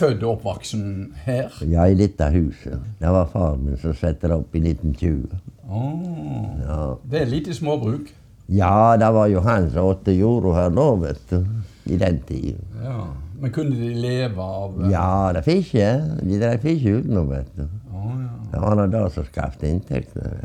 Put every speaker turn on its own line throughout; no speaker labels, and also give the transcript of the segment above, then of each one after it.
Født og oppvoksen her?
Ja, i dette huset. Det var far min som satte det opp i 1920.
Åh,
Ja.
Det er lite småbruk.
ja, det var jo han som åtte jorda her da, vet du. I den tiden.
Ja. Men kunne de leve av
Ja, det fiske. De drev fiske utenom, vet du.
Oh, ja.
Det var nå det som skaffet inntektene.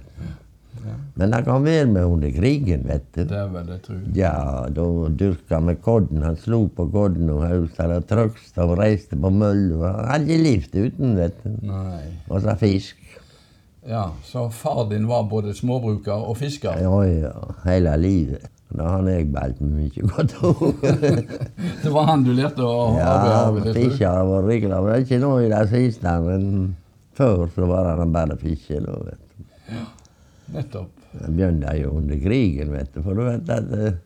Men han kan være med under krigen, vet du.
Det er vel det.
Ja, da dyrka vi kodden. Han slo på kodden og hausta og trøksta og reiste på mølla. Han hadde ikke levd uten, vet du.
Nei.
Og så fisk.
Ja, Så far din var både småbruker og fisker?
Ja, ja. Hele livet. Da har jeg balt meg mye godt òg.
Det var han du lærte å arbeide
Ja,
vil jeg tro.
fiske rikelig. Men ikke nå i det siste, men før så var han bare fiske. da, vet du.
Nettopp.
Det begynte jo under krigen, vet du. For du vet at eh,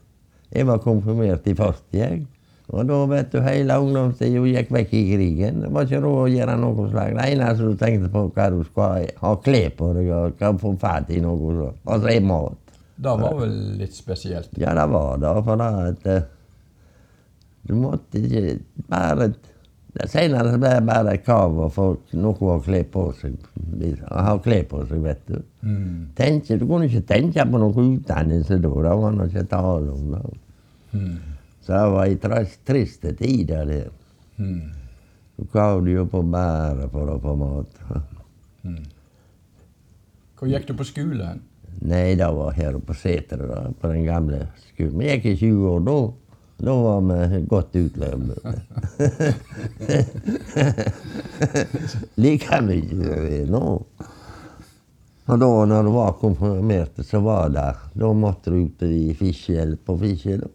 jeg var konfirmert i 40, jeg. Og da vet du, hele ungdomstida gikk vekk i krigen. Det var ikke råd å gjøre noe slag. Det eneste du tenkte på, hva du skulle ha, klær på deg, og hva få fatt i noe sånt. Og så er mat.
Det var vel litt spesielt?
Ja, det var det. For da at Du måtte ikke bare det Senere ble det bare krav å få noe å kle på seg. Ha kle på seg, vet du.
Mm.
Tenke, du kunne ikke tenke på noe utdannelse da. Det var noe ikke tale om. det.
Mm.
Så det var ei trist, triste tid. der.
Mm.
Du gav jo på bæret for å få mat.
Hvor gikk du på skolen?
Nei, det var her på Setre, da, på den gamle skolen. Vi gikk i 20 år da. Da var vi godt utløpt. like mye som vi er nå. Og da når du var konfirmert, så var det Da måtte du ut i fiske på fiske. da.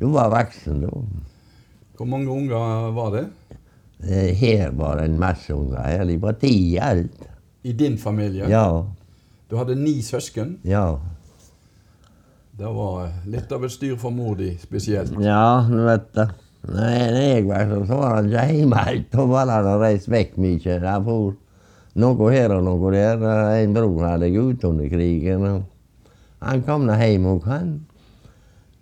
Du var voksen da.
Hvor mange unger var det?
Eh, Her var det en masse unger. her. De var ti i alt.
I din familie?
Ja.
Du hadde ni søsken.
Ja.
Det var litt av et styr for mor di spesielt.
Ja, du vet det. Når jeg var sånn, så var han ikke hjemme helt. Da var han og reist vekk mye. Han for noe her og noe der. En bror hadde gått under krigen. og Han kom nå hjem òg, han.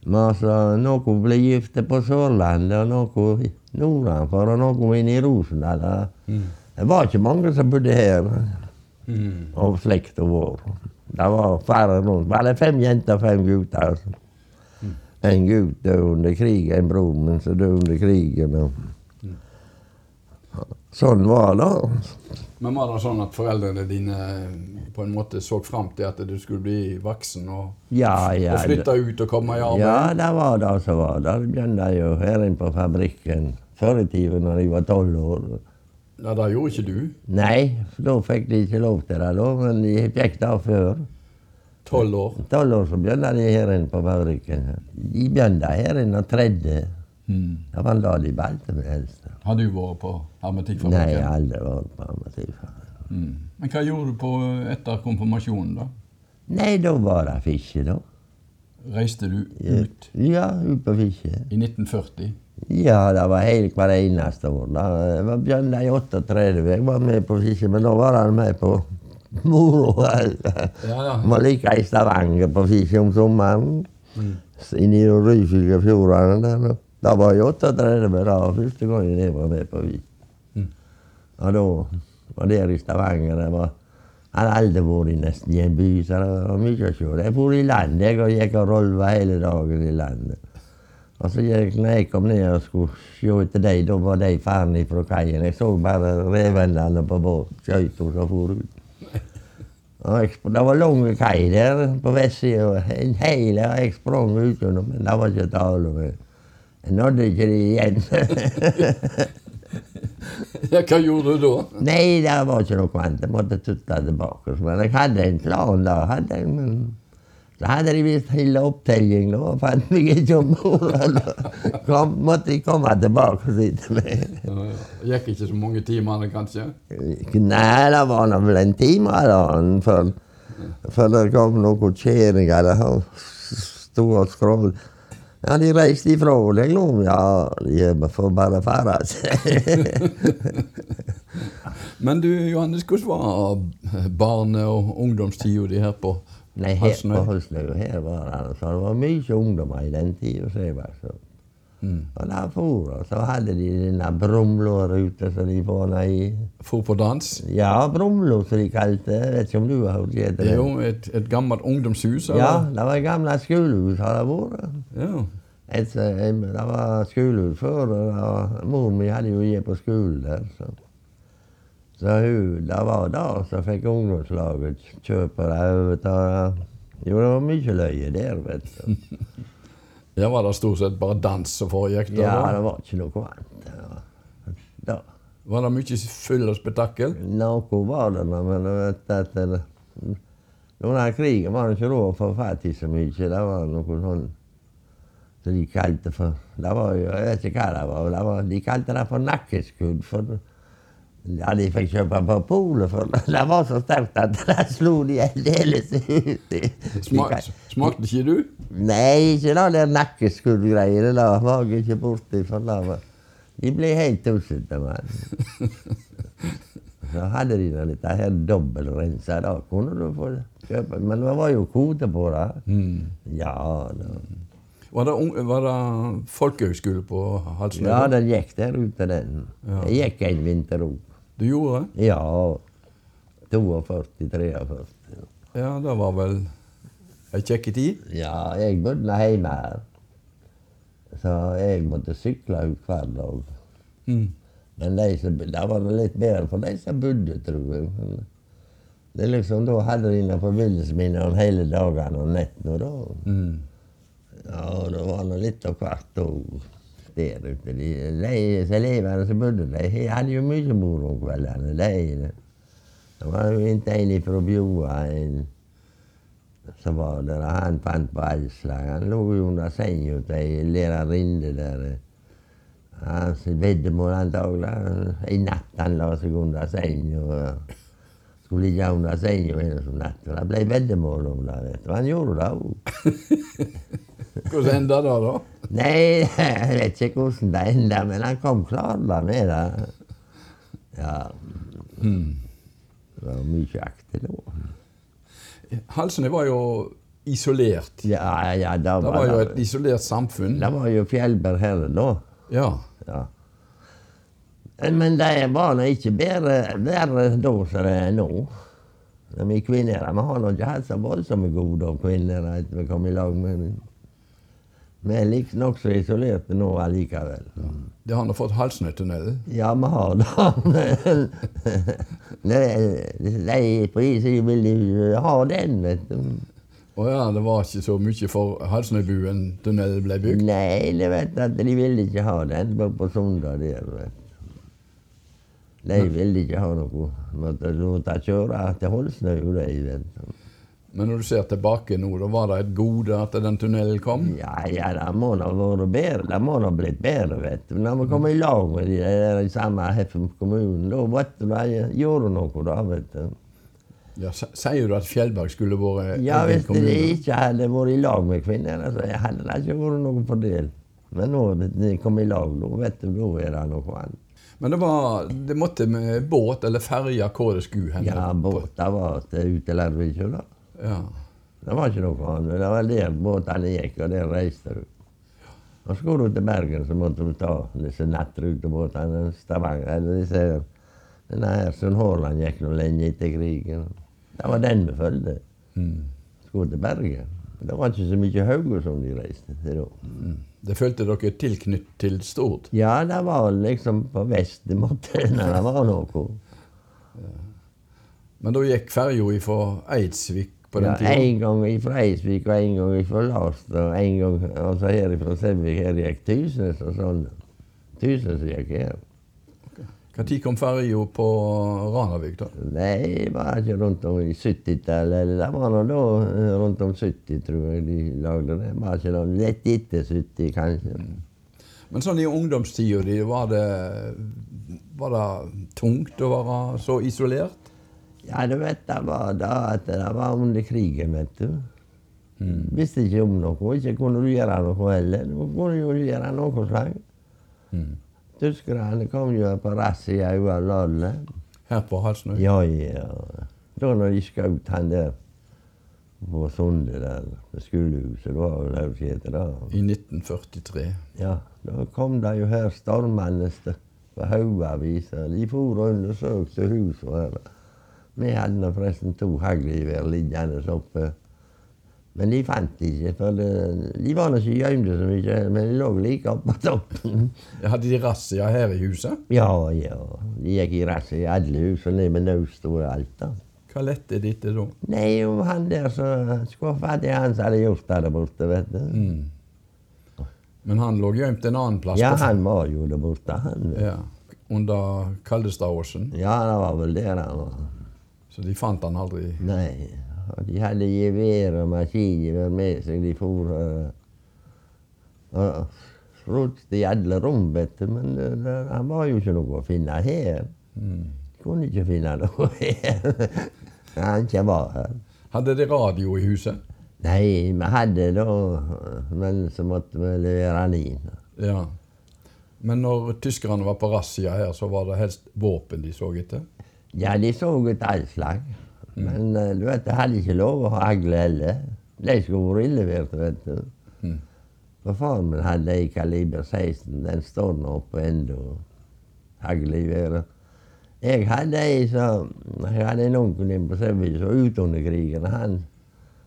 Men altså, noen ble gifte på Sørlandet, og noe i nordenfor, og noe inne i Rosendal. Det var ikke mange som bodde her
Mm.
av slekta vår. Det var færre rundt. Bare fem jenter og fem gutter. Altså. En gutt døde under krigen, en bror min som døde under krigen. Og... Sånn var det.
Men var det sånn at foreldrene dine på en måte så fram til at du skulle bli voksen og,
Ja, ja.
og flytte ut og komme i arbeid?
Ja, det var det som var. Da begynte jeg jo her inne på fabrikken før i tiden, når jeg var tolv år.
Ja, det gjorde ikke du.
Nei, da fikk de ikke lov til det, da, men de fikk det før.
Tolv år.
Tolv år så begynte de her inne på fabrikken. De begynte her inne og tredje.
Mm.
Det var da de valgte med helst.
Har du vært på
Nei, jeg har aldri vært på amatørfabrikken.
Mm. Men hva gjorde du på etter konfirmasjonen, da?
Nei, da var det fiske, da.
Reiste du ut
Ja, ut på fiske.
i 1940?
Ja, det var helt hver eneste år. Da jeg var begynte i 38. Jeg var med på fiske, men da var han med på moro.
Ja, ja.
Var like i Stavanger på fiske om sommeren. Inni de Ryfylke fjordene der. Da var jeg 38 da, første gangen jeg var med på fiske.
Mm.
Og da var der i Stavanger. Det var, jeg hadde aldri vært i nesten i en by, så det var mye å se. Jeg for i land, jeg, og gikk og rolva hele dagen i landet. Og så gikk, når jeg kom ned og skulle se etter dem, da var de ferdig fra kaien. Jeg så bare revendene på skøyta som for ut. Jeg, det var lang kai der på vestsida, en hel, og jeg sprang utenom, men det var ikke tale om. Jeg nådde ikke det igjen.
Ja, hva gjorde du da?
Nei, det var ikke noe annet. Jeg måtte tutte tilbake. Men jeg hadde en plan da. hadde jeg, men Så hadde de visst hele opptelling, nå. og fant meg ikke om bord. Kom, måtte de komme tilbake og sitte med.
Ja, ja. Gikk ikke så mange timene, kanskje?
Nei, det var nå vel en time da, før, før det kom noen kjerringer og sto og skrål. Ja, de reiste ifra deg nå. Ja, de får bare fare seg.
Men du Johannes, hvordan var barne- og ungdomstida di her på
Nei, her på Halsnøy, her var det altså, det var mye ungdommer i den tida. Så jeg var så.
Mm.
Og der for, og så hadde de denne Brumlå-ruta som de får ned i.
For på dans?
Ja, Brumlå, som de kalte det. Vet ikke om du har hørt det?
Det jo et, et gammelt ungdomshus? eller?
Ja, det var gamle skolehus har det vært.
ja.
Et, eh, det var skolehus før, og det var, mor mi hadde jo gått på skole der. Så, så hun, det var da så fikk ungdomslaget kjøpe det. Jo, det var mye løye der, vet du.
Ja, var det stort sett bare dans som foregikk?
Ja, det var ikke noe annet. Da.
Var det mye fyll og spetakkel?
Noe var det, men du vet at Under krigen var det ikke råd å få fatt i så mye. Det var noe sånn som de kalte for det var Jeg vet ikke hva det var. Det var de kalte det for nakkeskudd. For ja, de fikk kjøpe på polet, for det var så sterkt at det slo de aldeles ut.
Smak, smakte ikke du?
Nei, ikke det der nakkeskuddgreiene. Det var jeg ikke borti. For det var De ble helt tussete. Så hadde de nå dette her dobbeltrensa. Da kunne du få kjøpe. Men det var jo kode på det.
Mm.
Ja, da.
Var det, var det folkehøgskole på Halsnøya?
ja,
da?
den gikk der ute, den.
Ja.
Jeg gikk en vinter òg.
Du gjorde det?
Ja. 42-43.
Ja, det var vel ei kjekk tid?
Ja, jeg bodde hjemme her. Så jeg måtte sykle ut hver dag.
Mm.
Men de som, da var det litt bedre for de som bodde, tror jeg. Det er liksom, Da hadde de noen forbindelsesminner hele dagene og nettene. da,
Mm.
ja, det var nå litt av hvert òg der ute. De, de som elevene som bodde de. de hadde jo mye moro om kveldene. De, det var jo ikke en fra Bjoa som var der, og han fant på Alslag. Han lå jo under senga til ei lærerinne der. Hans veddemål antagelig. I natt han la seg under senga. Og Skulle ligge under senga en sånn natt. og Det ble veddemål om det. vet du. Han gjorde det òg.
Hvordan enda det, da?
Nei, jeg vet ikke hvordan det enda, men han kom klarla med det. Ja.
Mm.
Det var mye akter da.
Halsene var jo isolert.
Ja, ja, da
Det var jo et isolert samfunn.
Det var jo Fjellberg her da.
Ja.
Ja. Men de barna er ikke bedre, verre da som de er nå. De vi kvinner vi har ikke hatt så voldsomme gode om kvinner etter vi kom i lag med dem. Vi er like nokså isolerte nå allikevel.
Det har nå fått Halsnøytunnelen.
Ja, vi har det. De, de på isen vil de ha den, vet du.
Å ja, det var ikke så mye for Halsnøybuen tunnelen ble bygd.
Nei, de vet at de ville ikke ha den på, på Sunda der. vet du. De ville ikke ha noe. Måtte måtte kjøre til Holsnøy, de, vet.
Men når du ser tilbake nå, da var det et gode at den tunnelen kom?
Ja, ja, det må da vært bedre. Det må da blitt bedre, vet du. Når vi kom i lag med de der i samme Heffum kommune, da vet du, de gjorde noe da, vet du.
Ja, Sier du at Fjellberg skulle vært
Ja, hvis de ikke hadde vært i lag med kvinnene, så hadde det ikke vært noen fordel. Men nå de kom i lag, da vet du, da er det noe annet.
Men det, var, det måtte med båt eller ferje hvor det skulle hen?
Ja, båt, det var til Utelarvik, da.
Ja.
Det var ikke noe annet. Det var der båtene gikk, og der reiste du. Og skulle du til Bergen, så måtte du ta disse nattrutebåtene. Stavanger, eller disse Denne her Haaland gikk nå lenge etter krigen. Det var den vi fulgte.
Mm.
Skulle til Bergen. Det var ikke så mye Haugesund de reiste til da.
Det følte dere tilknytt til Stord?
Ja, det var liksom på beste måte. når det var noe.
Men da gikk ferja fra Eidsvik på den
Ja,
tida?
en gang fra Eidsvik og en gang fra Last, og en gang altså her fra Sevik her gikk tusen og sånn. Tysnes gikk her.
Når kom ferja på Ranavik, da?
Nei, var ikke rundt om i 70-tallet. eller Det var nå da eh, rundt om 70, tror jeg de lagde det. Var ikke noe Litt etter 70, kanskje.
Men sånn i ungdomstida di, var det, var det tungt å være så isolert?
Ja, du vet, det var da at det var under krigen, vet du. Visste ikke om noe. Ikke kunne du gjøre noe heller. Du kunne jo gjøre noe slag. Tyskerne kom jo på razzia over landet.
Her på Halsnøy?
Ja, ja. Da når de skjøt han der på Sunde der, ved skolehuset, det var vel det da.
I 1943.
Ja, da kom det jo her stormende på haugevis. og De for og undersøkte huset her. Vi hadde forresten to haglgevær liggende oppe. Men de fant de ikke, for de var ikke gjemte så mye, men de lå like oppe på toppen.
Hadde de razzia her i huset?
Ja, ja. De gikk i razzia i alle hus, og ned med og alt. da.
Hva lette de etter da?
Nei, om han der som fatt i han som hadde gjort det der borte, vet du.
Men han lå gjemt en annen plass?
Ja, han var jo der borte, han. vet
ja. Under Kaldestadåsen?
Ja, det var vel der han var.
Så de fant han aldri?
Nei. Og de hadde gevær og maskingevær med seg. De for og rodde i alle rom, vet du. Men det, det, var jo ikke noe å finne her. Kunne ikke finne noe her. Han ikke var her.
Hadde de radio i huset?
Nei, vi hadde da Men så måtte vi levere den inn.
Ja. Men når tyskerne var på razzia her, så var det helst våpen de så etter?
Ja, de så etter all slag. Men eh, du vet, jeg hadde ikke lov å ha hagle heller. De skulle vært innlevert, vet du. For faren min hadde ei kaliber 16. Den står nå oppe ennå. Haglgeværet. Jeg hadde ei som Jeg hadde en onkel inne på Søvik som var ute under krigen. Han,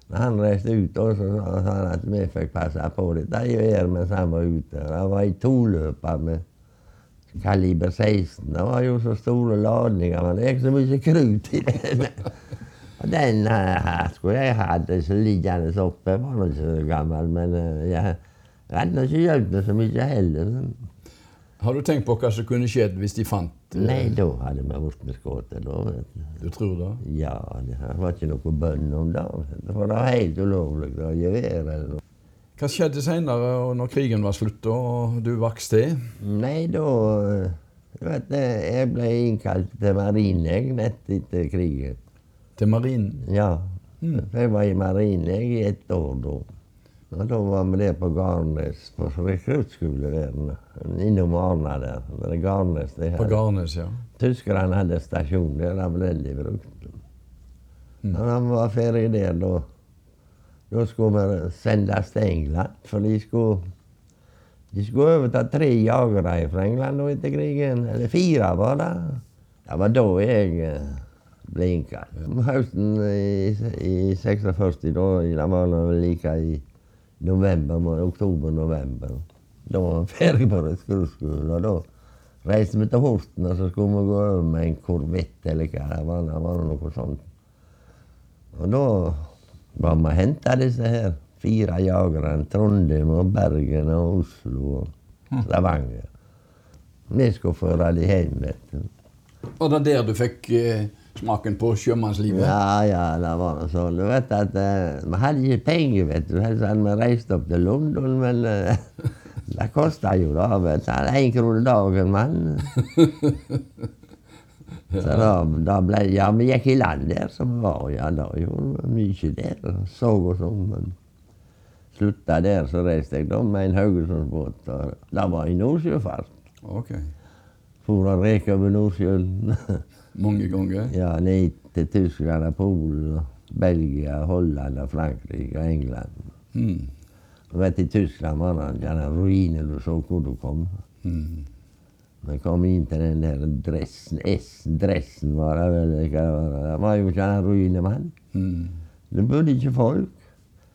når han reiste ut, så sa han at vi fikk passe på dette geværet mens han var ute. Det var ei toløper med kaliber 16. Det var jo så store ladninger, men det gikk så mye krutt i den. Og den eh, her skulle jeg hatt liggende oppe. Jeg var nå ikke så gammel, men eh, jeg, hadde ikke det så mye heller.
Har du tenkt på hva som kunne skjedd hvis de fant eh,
Nei, da hadde vi blitt skutt. du.
Tror det?
Ja, det var ikke noe bønn om det. For det var helt ulovlig å gjøre.
Hva skjedde seinere, når krigen var slutt og du vokste til?
Nei, da vet, du, Jeg ble innkalt til marinen rett etter krigen.
Til marinen?
Ja. Jeg var i marinen i ett år da. Og da var vi der på Garnes, på rekruttskole der. Innom Arna der. Det er Garnes det
På. Garnes, ja.
Tyskerne hadde stasjon der, det ble veldig brukt. Når de var ferdig der, da, da skulle vi sendes til England. For de skulle, de skulle overta tre jagere fra England etter krigen. Eller fire, var det. Det var da jeg eh, ble innkalt. Høsten i, i 46, da, det var nå like i november, oktober-november. Da var vi ferdig på rekruttskolen. Og da reiste vi til Horten, og så skulle vi gå over med en korvett eller hva det var. Det var noe sånt. Og da var vi hente disse her fire jagerne. Trondheim og Bergen og Oslo og Stavanger. Vi skulle føre dem hjem, vet du.
Og det er der du fikk eh, smaken på sjømannslivet?
Ja, ja, det var noe sånn. Du vet at eh, Vi hadde ikke penger, vet du. Helst hadde vi reist opp til London, men eh, det kosta jo da, vet du. Én krone dagen, mann. Så da, da ble Ja, vi gikk i land der som var. Ja, da gjorde mye der. og Så oss om. Men slutta der, så reiste jeg da med en Haugesundsbåt. og Det var i nordsjøfart.
Okay.
For å reke over Nordsjøen.
Mange ganger?
Ja, ned til Tyskland og Polen, Belgia, Holland, og Frankrike og England.
Mm.
Du vet, I Tyskland var det gjerne ruiner du så hvor du kom.
Mm.
Vi kom inn til den der dressen, S-dressen var det vel. ikke det var. Det var jo ikke en ruinemann.
Mm.
Det bodde ikke folk.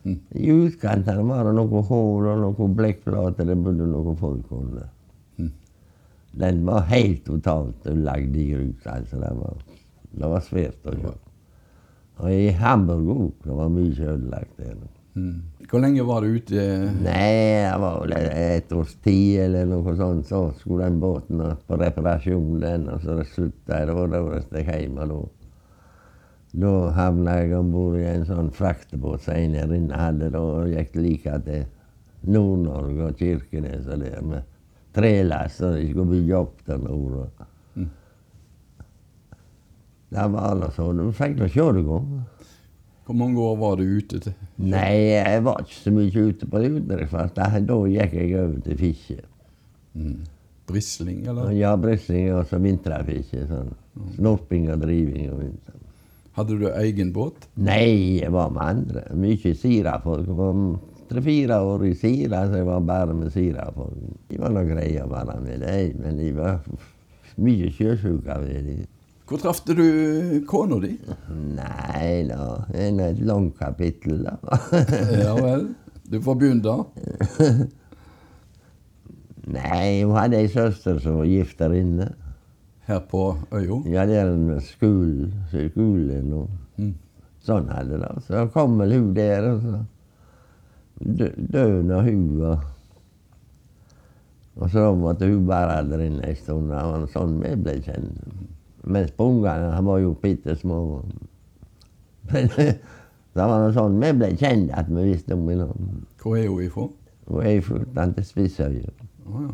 Mm.
I utkantene var det noen hull og noen blekkplater. Det bodde noen folk under.
Mm.
Den var helt totalt lagd i grus. altså. Det var, det var svært å se. Og i Hamburg òg. Det var mye ødelagt der.
Mm. Hvor lenge var du ute?
Nei, det var vel et års tid eller noe sånt. Så skulle den båten på reparasjon, den, og så slutta jeg. Da, da reiste jeg hjem. da da havna jeg om bord i en sånn fraktebåt som en her inne hadde. Da og gikk like til Nord-Norge og Kirkenes og der med trelass, og de skulle bygge opp der nord.
Mm.
Det var altså, så. Du fikk nå se det gå.
Hvor mange år var du ute? til?
Nei, jeg var ikke så mye ute på utenriksfart. Da gikk jeg over til fiske.
Mm. Brisling, eller?
Ja, brisling og så vinterfiske. Sånn. Snorping og driving. og vinter.
Hadde du egen båt?
Nei, jeg var med andre. Mye Sira-folk. Tre-fire år i Sira, så jeg var bare med Sira-folk. De var nå greie å være med dem, men de var mye sjøsjuke.
Hvor traff du kona di?
Nei da, det er et langt kapittel, da.
Ja vel. Du får begynne, da.
Nei, hun hadde ei søster som var gift der inne.
Her på øya.
Ja, der er en skole, skolen og
Mm.
sånn hadde det. Så kom vel hun der, og så dø- døde hun. Og, og så måtte hun være der inne en stund. Det var sånn vi ble kjent. Mens på ungene han var jo bitte små. Men det var noe sånn vi ble kjent, at vi visste om hverandre.
Hvor er hun ifra?
Hun er fra tante til Spissøya.
Ja.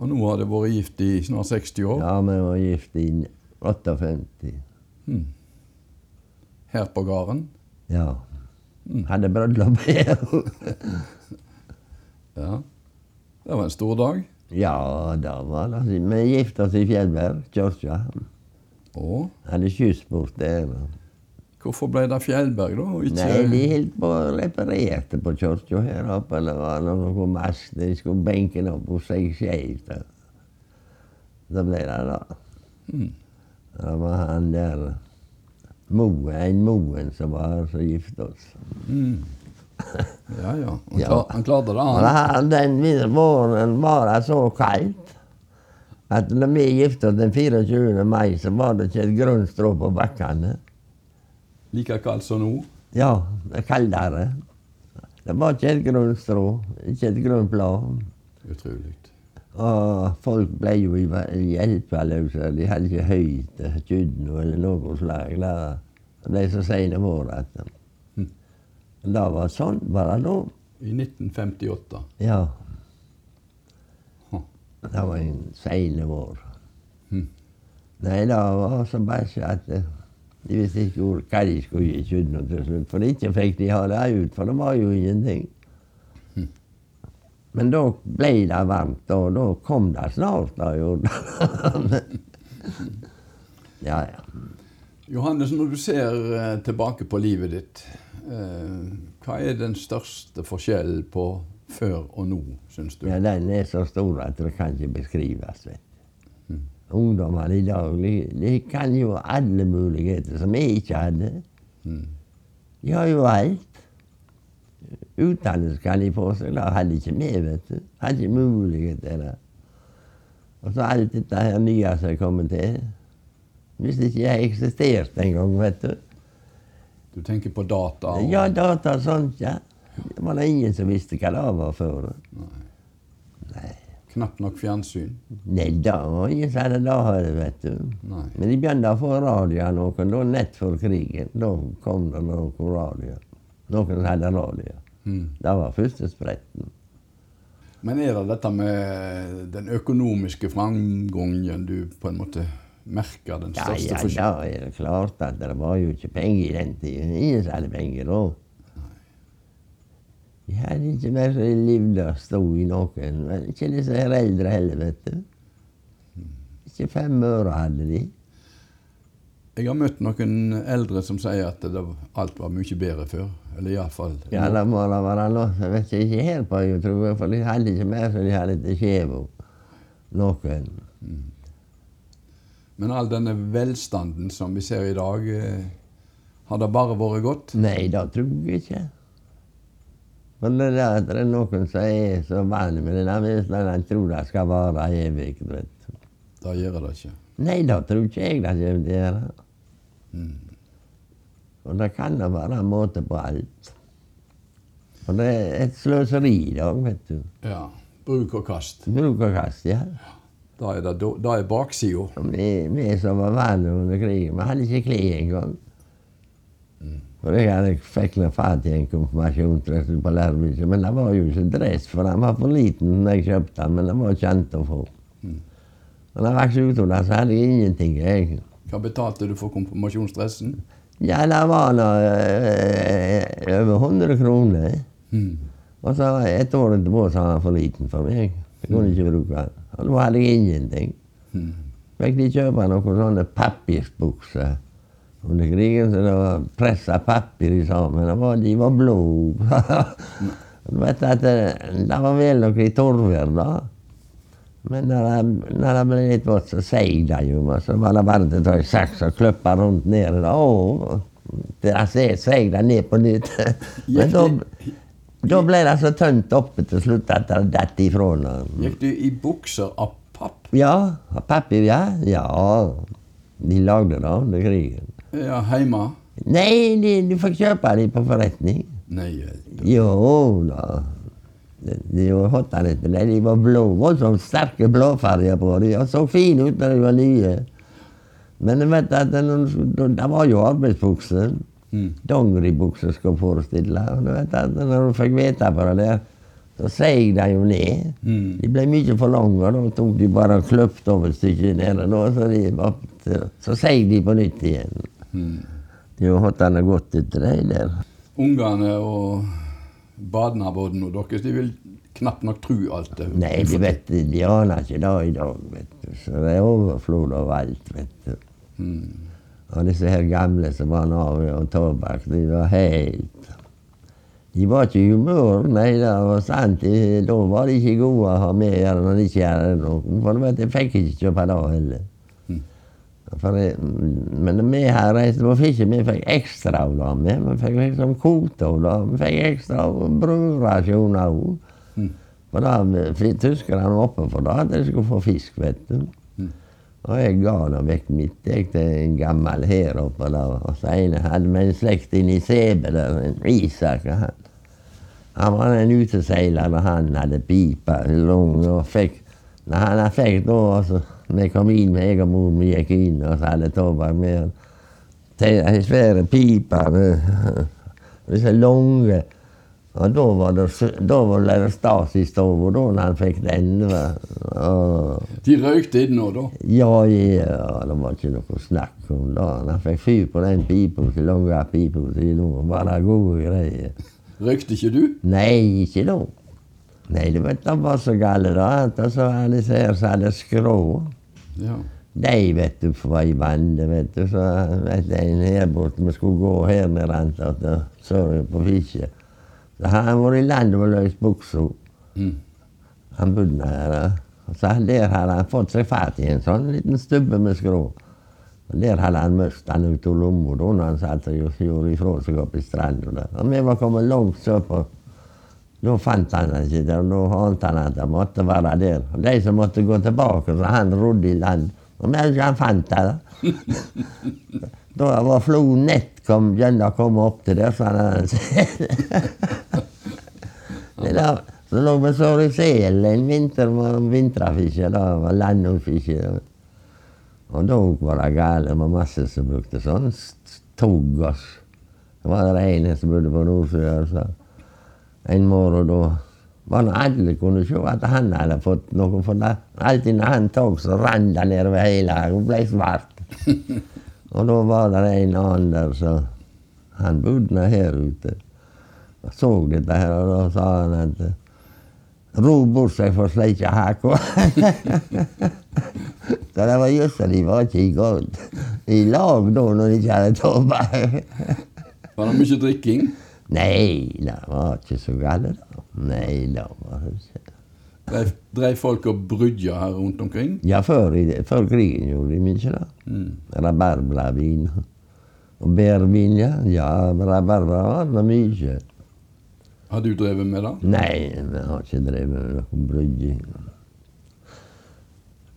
Og nå har dere vært gift i snart 60 år?
Ja, vi var gift i 58.
Hmm. Her på gården?
Ja. Hadde bryllup her.
Ja. Det var en stor dag.
Ja, da var det Vi gifta oss i Fjellberg, kirke.
Og
Hadde skyssbort der.
hvorfor ble det Fjellberg, da? Ikke
Nei, de holdt på reparerte på kirka her oppe. Det var noen mast. De skulle benke den opp hos seg skeivt. Da ble det da.
Mm.
Det var han der Moen, en Moen som var her, som gifta oss.
Mm. Ja, ja. Han, klar, han klarte det, han.
det- Den våren var det så kaldt at når vi gifta oss den 24. mai, så var det ikke et grønt strå på bakkene.
Like kaldt som nå.
Ja, det er kaldere. Det var ikke et grønt strå, ikke et grønt blad.
Utrolig.
Og folk ble jo i- hjelpeløse. De hadde ikke høyt kjønn eller noe slag. Det ble så seine vår at
Hm.
Det var sånn var det lov?
I 1958.
Ja. Det var en seine vår.
Hmm.
Nei, det var så bæsj at eh, de visste ikke hvor- hva de skulle gi kyrne til slutt. For ikke fikk de ha det ut, for det var jo ingenting.
Hm.
Men da ble det varmt, og da kom det snart. Da gjorde ja, ja.
Johannes, når du ser eh, tilbake på livet ditt, hva er den største forskjellen på før og nå, syns du?
ja. Den er så stor at det kan ikke beskrives. vet du.
Hm.
Ungdommene i dag de, kan jo alle muligheter som jeg ikke hadde.
Mm.
De har jo alt. Utdannelse kan de få seg. Det hadde ikke vi, vet du. Hadde ikke mulighet til det. Og så alt dette her nye som er kommet til. Hvis det ikke jeg eksisterte engang, vet du.
Du tenker på data? og-
Ja, data og sånt, ja. Det var da ingen som visste hva det var før.
Nei.
Nei.
Knapt nok fjernsyn?
Nei, det var ingen som hadde det vet du.
Nei.
Men de begynte å få radio av noen da nett før krigen. Da kom det noen radio. Noen som hadde radio.
Mm.
Det var første spretten.
Men er det dette med den økonomiske framgangen du på en måte merker den største
ja, da
forskjellen?
er det klart at det var jo ikke penger i den tiden. Ingen som hadde penger òg. De hadde ikke mer som de levde og sto i noen. Men ikke disse her eldre heller, vet du. Ikke fem øre hadde de.
Jeg har møtt noen eldre som sier at det, alt var mye bedre før. Eller iallfall
Ja, det må da være noe. Jeg vet ikke, her på jeg tror jeg, for de hadde ikke mer så de hadde til Skjevo. Noen.
Men all denne velstanden som vi ser i dag, eh, har det bare vært godt?
Nei, det tror jeg ikke. Men det er at det er noen som er så vant med denne velstanden, tror det skal vare evig. vet du.
Det gjør det ikke.
Nei, det tror ikke jeg det kommer til å gjøre.
Mm.
Og det kan da være måte på alt. For det er et sløseri i dag, vet du.
Ja. Bruk og kast.
Bruk og kast, ja.
Da er, det, da er baksida.
Vi, vi som var verre under krigen, vi hadde ikke klær engang. For jeg hadde fikk nå fatt i en konfirmasjonsdress på Lærbykje, men det var jo ikke dress, for den var for liten da jeg kjøpte den, men den var kjent å få. Og da jeg vokste ut av det, så hadde jeg ingenting. Jeg.
Hva betalte du for konfirmasjonsdressen?
Ja, det var nå eh, over 100 kroner.
Mm.
Og så et år etterpå så var den for liten for meg. Jeg kunne ikke bruke den. Og da hadde jeg ingenting.
Mm.
Fikk de kjøpe noen sånne papirsbukser under krigen, så det var pressa papir i sammen. og var, de var blå. du vet at det, det var vel nok i torver, da. Men når det, når det ble litt vått, så seig det jo. Så var det bare til å ta en saks og klippe rundt nede. da. Å, det seig det ned på nytt. Men da, da ble det så tømt oppe til slutt at det datt ifra.
Gikk du i bukser av papp?
Ja, papir, ja. Ja, de lagde det under krigen.
Ja, hjemme?
Nei, de, de fikk kjøpe de på forretning.
Nei vel.
Jo da. De, de var hotta litt, men de var blå. Voldsomt sterke blåfarger på dem. De så fine ut når de var nye. Men vet det, det var jo arbeidsbukser.
Mm.
Dongeribuksa skal forestille. Og du vet at når du fikk vite på det der, så seig de jo ned.
Mm.
De ble mye for lange, og da tok de bare og kløpte over et stykke nede. Da, så, de så seig de på nytt igjen.
Mm.
De har hatt det godt etter det der.
Ungene og og deres, de vil knapt nok tro alt det
Nei, de vet de aner ikke det i dag, vet du. Så det er overflod av alt, vet du.
Mm.
Og disse her gamle som var Narve og tobakk, de var helt De var ikke i humør, nei, det var sant. De, da var de ikke gode å ha med å gjøre når de ikke gjorde noe. For vet, jeg fikk ikke kjøpe det heller.
Mm.
Jeg, men vi her reiste på fiske, vi fikk ekstra av det. Vi fikk liksom kvote av det. Vi fikk ekstra brødrasjoner òg.
Mm.
For da tyskerne var oppe for det, at de skulle få fisk, vet du. Og jeg ga det vekk mitt jeg, til en gammel her oppe der. Og så hadde med en slekt inn i Sebe der, en Isak. Han, han var en uteseiler, og han hadde pipa lang og fikk Når han fikk da, altså, vi kom inn jeg og mor mi gikk inn, og så hadde tobakk med til en svære pipe disse lange og da var det, da var det stas i stua, da han fikk va. Og,
De røykte inne da.
ja, ja, det var ikke noe snakk om det. Han fikk fyr på den pipa, så lange pipa si nå, var det gode greier.
Røykte ikke du?
Nei, ikke da. Nei, du vet, det var så galt da, at så var disse her som hadde skrå.
Ja.
De, vet du, var i bandet, vet du. Så vet du, en her borte, vi skulle gå her med renta at sørge på fiske. Han vært i landet med løst buksa.
Mm.
Han bodde her. så der hadde han fått seg fatt i en sånn liten stubbe med skrå. Og der hadde han mistet den ut av lomma da når han satt og gjorde ifra seg opp i stranda. Vi var kommet langt sørpå. Da fant han det ikke der, og da ante han at han måtte være der. Og de som måtte gå tilbake, så han rodde i land. Og ikke han fant det. da. jeg var flo nett kom, å komme opp til det, så han så lå vi så i sel en vinter med vinterfiske, da var landfiske. Og da var det. Det var masse som brukte sånn st- Det var det ene som bodde på Nordsjøen. En morgen da var det alle kunne se at han hadde fått noe for det. Alltid når han tok, så rant det nedover hele og ble svart. og da var det en annen der, så han bodde her ute. Og så dette her, og da sa han at Ro bort seg for sleikjehaka. så det var just det, de var ikke i godt i lag da når de ikke hadde tobakk.
Var det mye drikking?
Nei, det var ikke så galt. Nei, det var ikke.
Dreiv, dreiv folk og brydja her rundt omkring?
Ja, før, før krigen gjorde de mye det.
Mm.
Rabarbratvin. Og bærvin, ja. Rabarbra var mye.
Har du drevet med det?
Nei, vi har ikke drevet med noe brygging.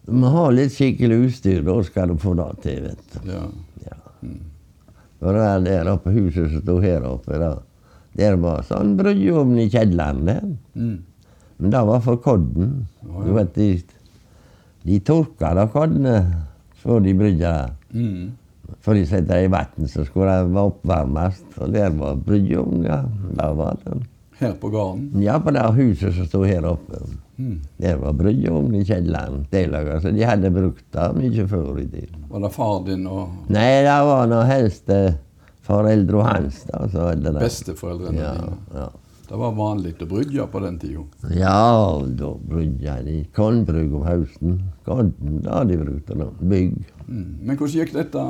Du må ha litt skikkelig utstyr, da skal du få det til, vet du.
Ja.
Ja. Og det er der oppe huset som sto her oppe, da. Der var sånn bryggeovn i kjelleren der.
Mm.
Men det var for kodden. Du vet, de, de tørka da koddene før de brydde.
Mm.
Før de satte i vann, så skulle det være oppvarmes. Og der var brudgovn, ja. Der var det.
Her på gården.
Ja, på det huset som sto her oppe.
Mm.
Der var brudgovn i kjelleren. Delager, så de hadde brukt det mye før i tiden.
Var det far din og
Nei, det var nå helst foreldre hans, da. Så det.
besteforeldrene
Ja,
dine?
ja.
Det var vanlig å brygge på den tida.
Ja, da brydde de kornbrygg om høsten. Korn, da de brukte det. Bygg.
Mm. Men hvordan gikk dette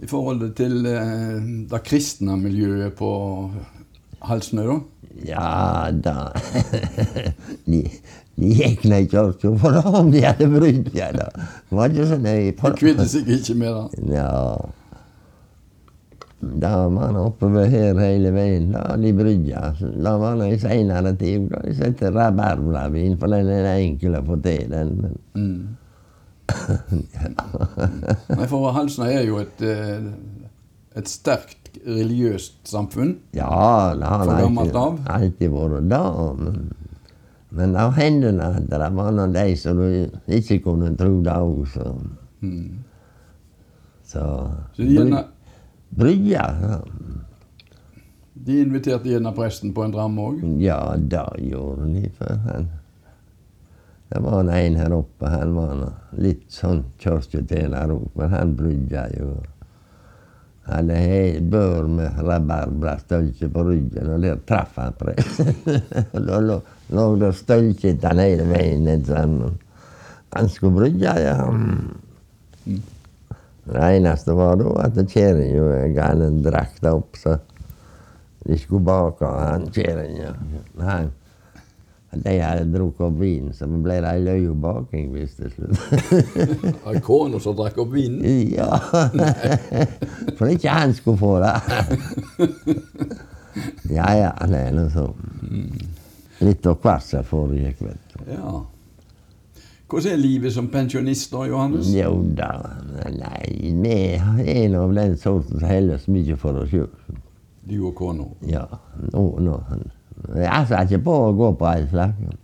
i forhold til eh, det kristne miljøet på Halsnø, da?
Ja da De, de gikk nå i kirka for det om de hadde brydd seg, da. Det var ikke så nøye
De kvidde seg ikke med det.
Ja. Da var han oppover her hele veien. Da de brydde. Da var det i seinere tid da de satte rabarbravin, for den er enkel å få til. den.
Mm. Nei, for Halsna er jo et, eh, et sterkt religiøst samfunn.
Ja, det har det alltid, alltid vært da. Men, men hendte hendene at det var noen de som du ikke kunne tro det òg, så
Mm.
Så,
Så
Brygja.
De inviterte gjerne presten på en dram òg.
ja, det gjorde de. For han Det var en en her oppe, han var litt sånn kirketjener òg, men han brydja jo. Han hadde bør med rabarbrastølke på ryggen, og der traff han presten. da lå, lå det stølkete hele veien sånn. Han skulle brygge, ja. Det eneste var da at kjerringa ga han en drakt opp, så de skulle bake han kjerringa. De hadde drukket opp vin, så ble det ei løyebaking hvis til slutt.
Ei kone som drakk opp vinen.
ja. For ikke han skulle få det. ja ja, det er nå sånn. Litt av hvert som foregikk, vet du.
Ja. Hvordan er livet som pensjonist da, Johannes?
Jo da, nei, vi er nå av den sorten som holder så mye for oss sjøl.
Du og kona?
Ja, nå, nå. Jeg sa ikke på å gå på all slags.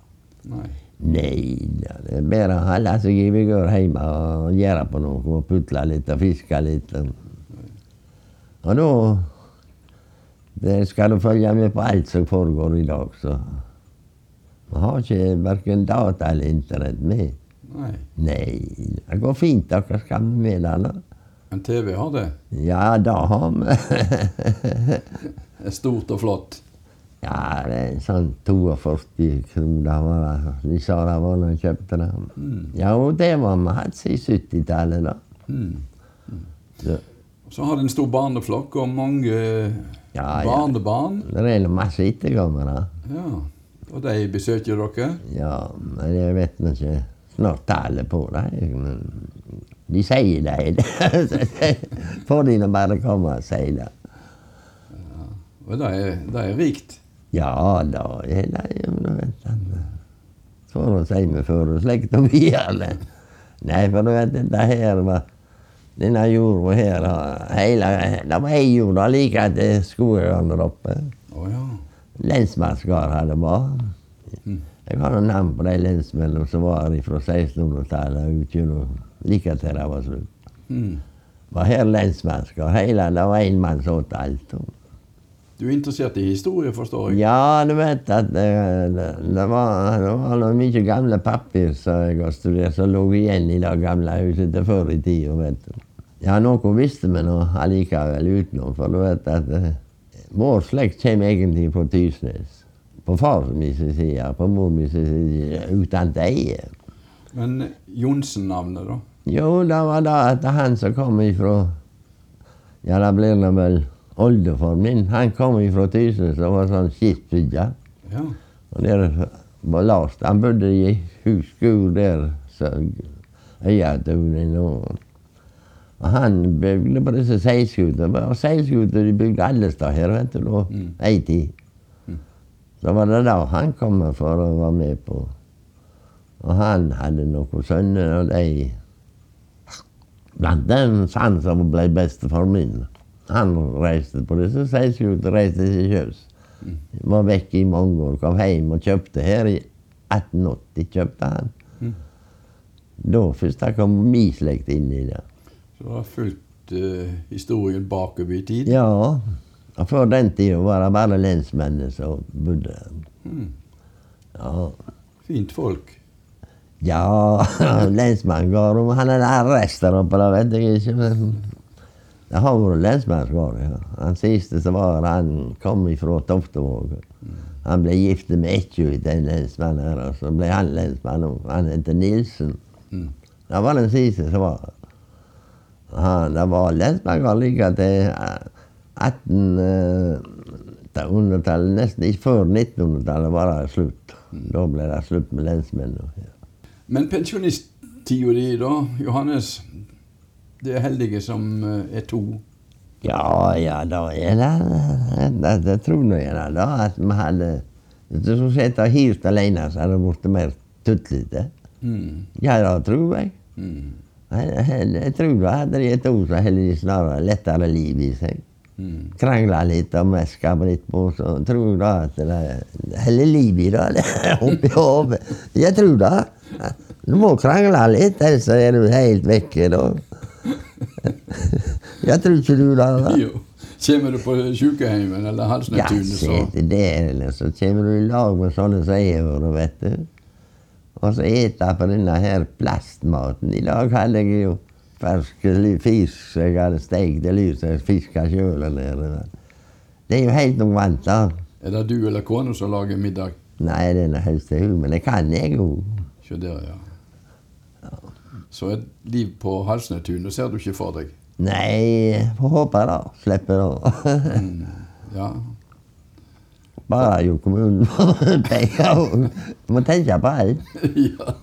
Nei.
Nei da, det er bedre å holde seg i vigør hjemme og gjøre på noe. Og putle litt og fiske litt. Og nå det skal du følge med på alt som foregår i dag, så Vi har ikke verken data eller internett med.
Nei.
Nei, det går fint. Dere skal med det. da.
Men TV har det.
Ja, det har vi.
Det er stort og flott.
ja, det er sånn 42 kroner var det. De sa det var når de kjøpte det.
Mm.
Ja, og det var vi hatt siden 70-tallet, da.
Mm.
Så,
Så har det en stor barneflokk og mange
Ja, ja.
barnebarn.
det er masse etterkommere.
Ja. Og de besøker dere?
Ja, men jeg vet nå ikke snart tallet på det. Men de sier det. Får de nå bare komme og si det.
Og det er, det er rikt.
Ja da, er det jo nå si meg før og slekt og videre. Nei, for du vet, dette her var Denne jorda her hele, Det var ei jord like etter skogen der oppe.
Oh, ja.
Lensmannsgard hadde var.
Mm.
Jeg har noen navn på de lensmennene som var fra 1600-tallet og ut gjennom like til det var slutt.
Mm.
Var her lensmannsgard. Hele, det var én mann som åt alt.
Du er interessert i historie, forstår jeg?
Ja, du vet at det, det, det var, det var mye gamle papir som jeg har studert, som lå igjen i det gamle huset til før i tida. Ja, noe visste vi nå allikevel utenom, for du vet at eh, vår slekt kommer egentlig fra Tysnes. På far min sin side, på mor min sin side, uten eie.
Men Johnsen-navnet, da?
Jo, det var det at han som kom ifra Ja, det blir nå vel oldefar min. Han kom ifra Tysnes og var sånn skipsbygger.
Ja.
Og der var Lars. Han bodde i huskur der, så Øyatunen og og han bygde på disse seilskutene. Og seilskuter de bygde alle steder her, vet du. Nå.
Mm.
ei tid.
Mm.
Så var det da han kom for å være med på. Og han hadde noen sønner, og de Blant dem han som ble bestefar min. Han reiste på disse seilskutene, reiste til sjøs. Var vekk i mange år, kom hjem og kjøpte her i 1880. kjøpte han.
Mm.
Da først kom min slekt inn i det.
Du har fulgt uh, historien bakover i tid?
Ja. Og før den tida var det bare lensmennene som bodde her.
Mm.
Ja.
Fint folk.
Ja, lensmannen dem Han hadde arrest der oppe, det vet jeg ikke. men Det har vært lensmannsgård. Ja. Han siste som var, han kom ifra Toftevåg. Han ble gift med Ekkju, den lensmannen her, og så ble han lensmann. òg. Han heter Nilsen.
Mm.
Det var den siste som var. Det var like til eh, 1800-tallet, nesten ikke før 1900-tallet var det slutt. Da ble det slutt med lensmennene.
Men pensjonisttida di, da, Johannes? Det er heldige som eh, er to.
Ja, ja, da er det Det, det tror nå det, da, at vi hadde Hvis du skulle sett helt alene, så hadde det blitt mer tutlete.
Mm.
Ja, det tror jeg.
Mm.
Jeg, tror da hadde de to som hadde snarere lettere liv i seg.
Mm.
Krangla litt meska litt på, så da at det heller liv i det det er oppi hodet. Jeg tror det. Du må krangle litt, ellers er du helt vekke da. Jeg tror ikke du det. da.
Jo. Kommer du på sykehjemmet eller
Ja,
så
se
så
til det, så kommer du i lag med sånne som jeg har, vet du. Og så eter på denne her plastmaten. I dag hadde jeg jo fersk fisk jeg hadde stekt i lys og fiska sjøl. Det er jo helt noe vant av.
er det du eller kona som lager middag?
Nei, det er helst til hun, men det kan jeg jo.
Se der, ja. Så et liv på Halsnettunet ser du ikke for deg?
Nei, får håpe da. Slipper da.
Mm. Ja.
Bare jo kommunen får penger. Må tenke på alt.
ja.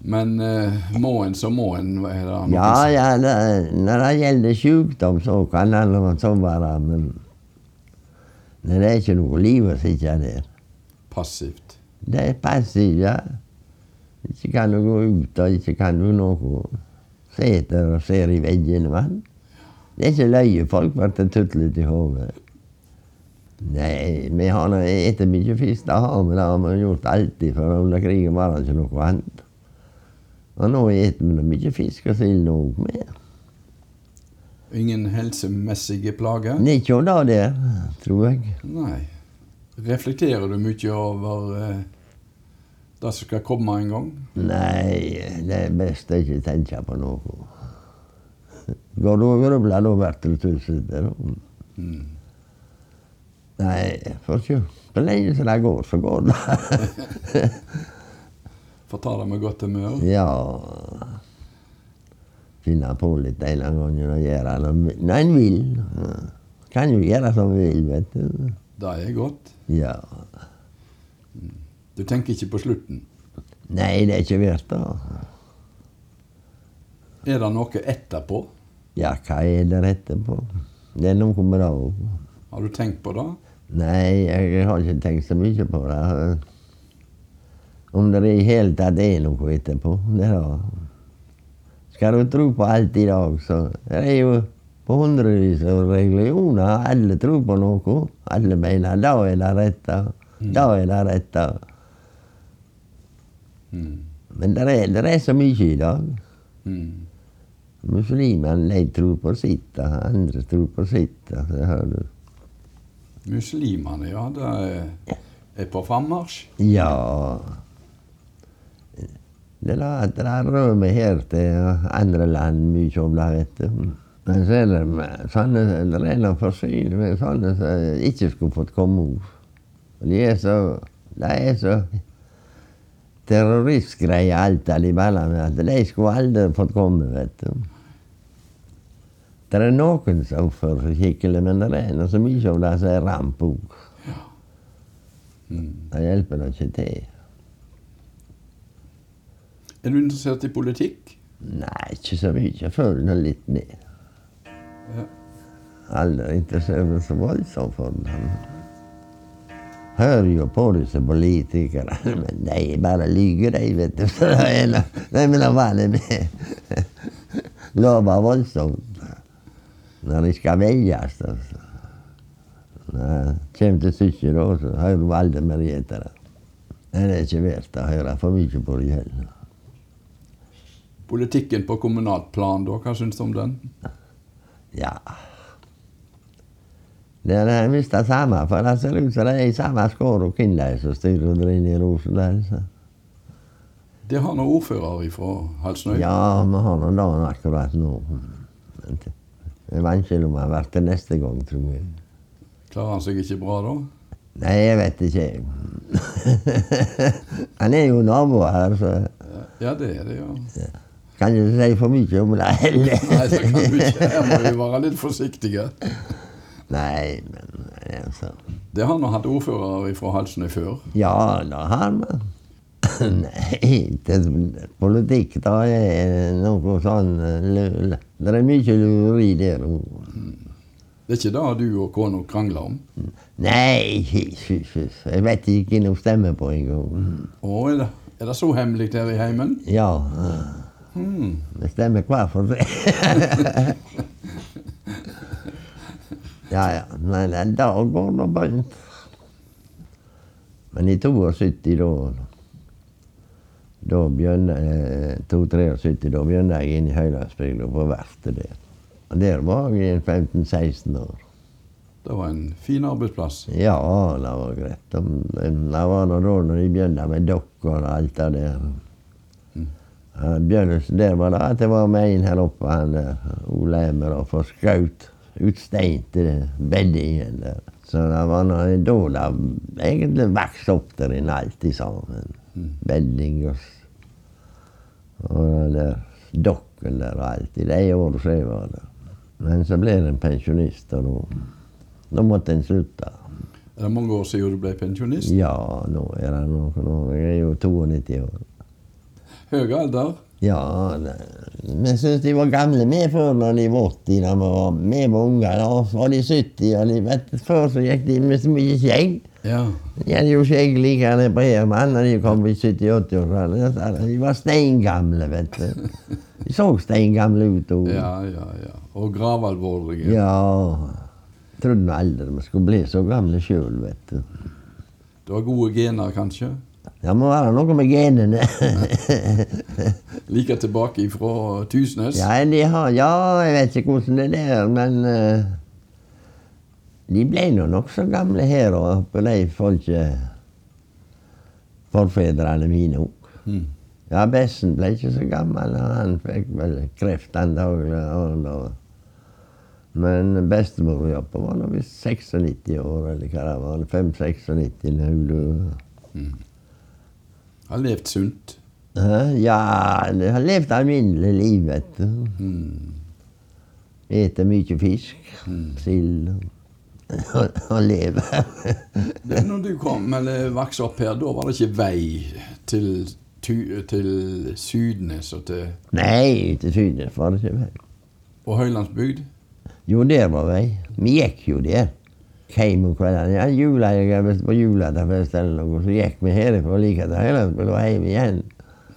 Men eh, må en, så må en. er det noe
Ja, ja, det, når det gjelder sykdom, så kan det sånn være, men det er ikke noe liv å sitte der.
Passivt.
Det er passivt, ja. Ikke kan du gå ut, og ikke kan du noe. Sitter og ser i veggene, mann. Det er ikke løye folk blir tutlete i hodet. Nei, vi har spist mye fisk, det har vi. Det har vi gjort alltid, for under krigen var det ikke noe annet. Og nå spiser vi mye fisk og sild òg med.
Ingen helsemessige plager?
Ikke om det det, tror jeg.
Nei. Reflekterer du mye over eh, det som skal komme en gang?
Nei, det er best å ikke tenke på noe. Går du og grubler, da blir du tullete. Nei, får ikke Så lenge som det går, så går det.
Får ta det med godt humør?
ja Finne på litt en eller annen gang og gjøre det en vil. Kan jo gjøre som en vil, vet du.
Det er godt.
Ja.
Du tenker ikke på slutten.
Nei, det er ikke verdt det.
Er det noe etterpå?
Ja, hva er det etterpå? Det er noe med det òg.
Har du tenkt på det?
Nei, jeg har ikke tenkt så mye på det. Om det i hele tatt er noe etterpå. Det da. Skal du tro på alt i dag, så det er jo på hundrevis av religioner. Alle tror på noe. Alle mener da er det rette. Da er det rette.
Mm.
Men det er, det er så mye i dag.
Mm.
Muslimene tror på sitt, andre tror på sitt. Det hører du.
Muslimene, ja. Det er, på frammarsj.
Ja Det er det er rømme her til andre land mye om det, vet du. Men så er det med sånne, det er noen forsyninger med sånne som ikke skulle fått komme ut. De er så De er så terroristgreier alt imellom at de skulle aldri fått komme, vet du. Det er noen som oppfører seg skikkelig, men det er så mye det som er ramp òg.
Mm.
Det hjelper ikke til.
Er du interessert i politikk?
Nei, ikke så mye. Jeg føler nå litt ned.
Ja.
Aldri interessert meg så voldsomt for dem. Hører jo på disse politikerne, men de bare lyver, de, vet du. Så det er noe- det er noe vanlig med. Lover voldsomt. Når de skal veies. da. Når det kommer til stykket, da, så hører alle. Men det er ikke verdt å høre for mye på de heller.
Politikken på kommunalt plan, da, hva syns du om den?
Ja Det er visst det samme, for det ser ut som det er i samme skår og Kinley som styrer der inne i Rosendal.
Det har nå ordfører fra Halsnøy.
Ja, vi har nå dagen akkurat nå. Men det- er vanskelig om han blir det neste gang, tror jeg.
Klarer han seg ikke bra da?
Nei, jeg vet ikke. han er jo nabo her, så
Ja, det er det, ja.
kan ikke si for mye om det heller.
Nei, så kan du ikke. Her må vi være litt forsiktige.
Nei, men altså
Det har nå hatt ordfører fra Halsnøy før.
Ja, det har vi. Nei, det, da er noe sånn Det er mye lureri der.
Det er ikke det du og kona krangler om?
Nei, jeg vet ikke hvem hun stemmer på engang.
Å, er det, er det så hemmelig der i heimen?
Ja,
Hmm.
vi stemmer hver for seg. ja, ja, men en dag går nå bønt. Men i 72 da Da begynte jeg 72, da begynte jeg inn i Høylandsbygda på verftet der. Og der var jeg i 15-16 år.
Det var en fin arbeidsplass.
Ja, det var greit. De, de, det var da når de begynte med dokker og alt det der. Ja, Begynnelsen der var det at det var med en her oppe, han Ole Emmer, og for skaut ut stein til beddingen der. Så det var da det egentlig vokste opp der inne alt sammen. Bedding og, der dokken der og alt. I de årene jeg var der. Men så ble en pensjonist, og da, måtte en slutte.
Er det mange år siden du ble pensjonist?
Ja, nå er det noen år. Jeg er jo 92 år.
Høy alder?
Ja, vi syns de var gamle vi før når de var 80. Da vi var, vi var unger. Da var de 70. Og de, vet, før så gikk de med så mye skjegg.
Ja.
De hadde jo skjegg like på Herman når de kom i 70-80-årsalderen. De var steingamle, vet du. De så steingamle ut. Og,
Ja, ja, ja. Og gravalvorlige.
ja. Trodde nå aldri vi skulle bli så gamle sjøl, vet du.
Du har gode gener, kanskje?
Det må være noe med genene.
Like tilbake fra Tysnes?
Ja, har, ja, jeg vet ikke hvordan det er der, men eh, de ble nå nokså gamle her oppe, de folket Forfedrene mine òg.
Mm.
Ja, Bessen ble ikke så gammel. Han fikk vel kreft den og da- Men bestemor Joppa var nå visst 96 år, eller hva det var. 5-96 når hun døde.
Har levd sunt.
Ja, har levd alminnelig liv, vet du.
Mm.
Eter mye fisk, sild og, å leve.
Det, når du kom, eller vokste opp her, da var det ikke vei til, til Sydnes og til
Nei, til Sydnes var det ikke vei.
og Høylandsbygd?
Jo, der var vei. Vi gikk jo der. Hjem om kveldene. Ja, jula, jeg visst på julafest eller noe, så gikk vi herifra like til Høylandsbygd og hjem igjen.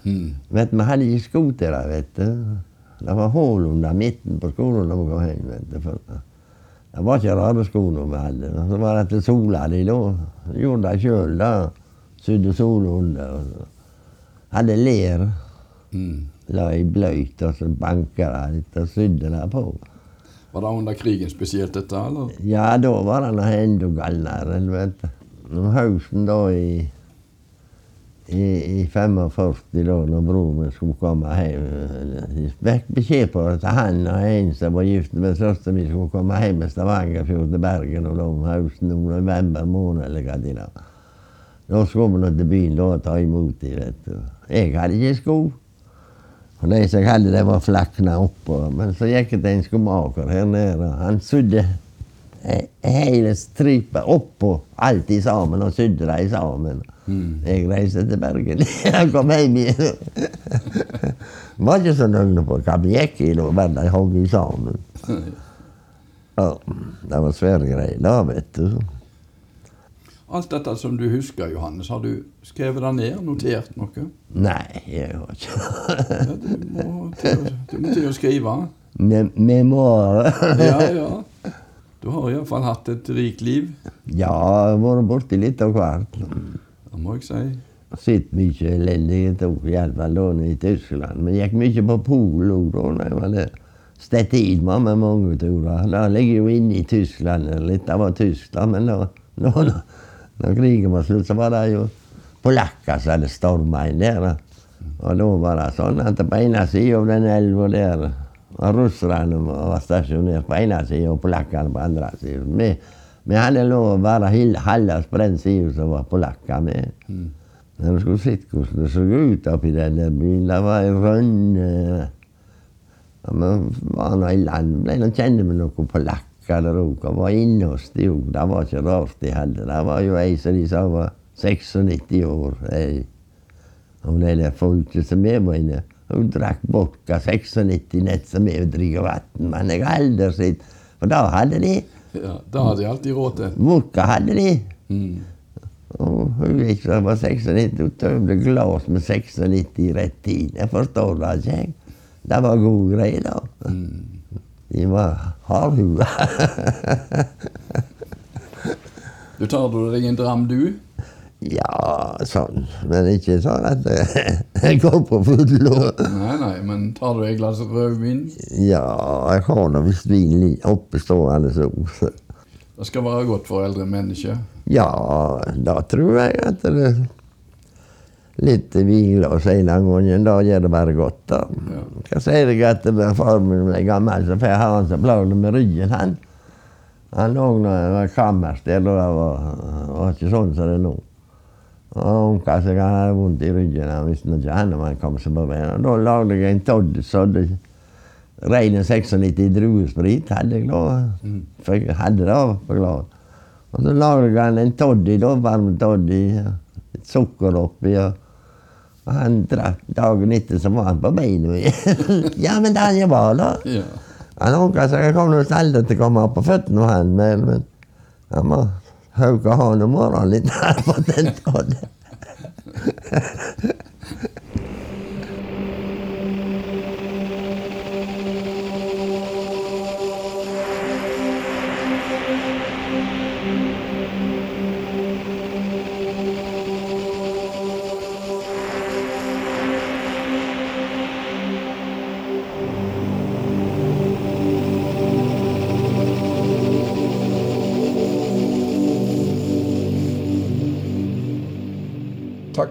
Mm.
Vet Vi hadde ikke skotere, vet du. Det var hull under midten på skolen da vi kom hjem. vet du. Det var ikke rare skoene vi hadde. Så var det til sola de da. Gjorde det sjøl, da. Sydde sola under. Hadde ler.
Mm.
La i bløyt, og så banka det litt og sydde det på.
Var det under krigen spesielt, dette? eller?
Ja, da var det enda galnere. Om høsten da i, i, i 45, da når broren min skulle komme hjem De fikk beskjed på at han og en som var gift med søsteren min, skulle komme hjem med Stavangerfjord til Bergen og om høsten, om november måned eller hva det var. Da skulle vi til byen da og ta imot dem. Jeg hadde ikke sko. Og de som jeg hadde, de var flakna oppå. Men så gikk det til en skomaker her nede. Han sydde hele stripa oppå alt i sammen, og sydde i sammen.
Mm.
Jeg reiste til Bergen. Jeg kom hjem igjen. Var ikke så nøye på hva vi gikk i, men de i sammen. Ja, det var svære greier da, vet du.
Alt dette som du husker, Johannes, har du skrevet det ned? Notert noe?
Nei, jeg har ikke
Ja, du, må til, å- du må til å skrive.
Vi memoarer.
Ja, ja. Du har iallfall hatt et rikt liv.
ja, vært borti litt av hvert.
Det må jeg si.
Sett mye elendighet iallfall da i Tyskland. Men gikk mye på Pol òg da når jeg var der. Stettin var med mange turer. Det ligger jo inne i Tyskland litt. Var Tyskland, men da, da, når krigen var slutt, så var det jo polakker som hadde storma inn der. Og da var det sånn at på ene sida av den elva der var russerne var stasjonert på ene sida og polakkene på andre sida. Vi, vi hadde lov halvveis på den sida som var polakker med. Mm. du skulle sett hvordan det så ut oppi den der byen. Det var ei rønne ja, men var nå i land, ble nå kjent med noen polakker der òg. Og var inne hos de òg. Det var ikke rart de hadde. Det var jo ei som de sa var 96 år. Ei. Hun det der folket som vi var inne Hun drakk vodka 96 nett som vi drikker vann. Men jeg har aldri sett For da hadde de
Ja, Da hadde de alltid råd til.
Vodka hadde de.
Mm.
Og hun gikk var 96, hun tømte glass med 96 i rett tid. Jeg forstår det ikke, jeg. Det var gode greier, da. De var hardhuda.
Du tar du deg en dram, du?
Ja, sånn. Men ikke sånn at jeg går på full og
Nei, nei, men tar du et glass rødvin?
Ja, jeg har nå visst vin oppestående så.
Det skal være godt for eldre mennesker.
Ja, da tror jeg at det Litt vinglass en gang gangen, da gjør det bare godt, da.
Ja.
Hva sier jeg at far min ble gammel, så får han som plager med ryggen, han. Han lå når i var kammersted, og det var, var ikke sånn som det er nå. Og onkel seg han hadde vondt i ryggen, han visste ikke han om han kom seg på beina. Da lagde jeg en todd så det Rein 96 druesprit hadde jeg da. For jeg hadde det glad. Og så lagde jeg en toddy, da, varm toddy. Litt sukker oppi. Og, og han drakk dagen etter, så var han på beina igjen. ja, men det jeg var, da.
Ja.
Han onkel sa jeg kom nå aldri til å komme opp på føttene, han, men, men han må hauke han om morgenen litt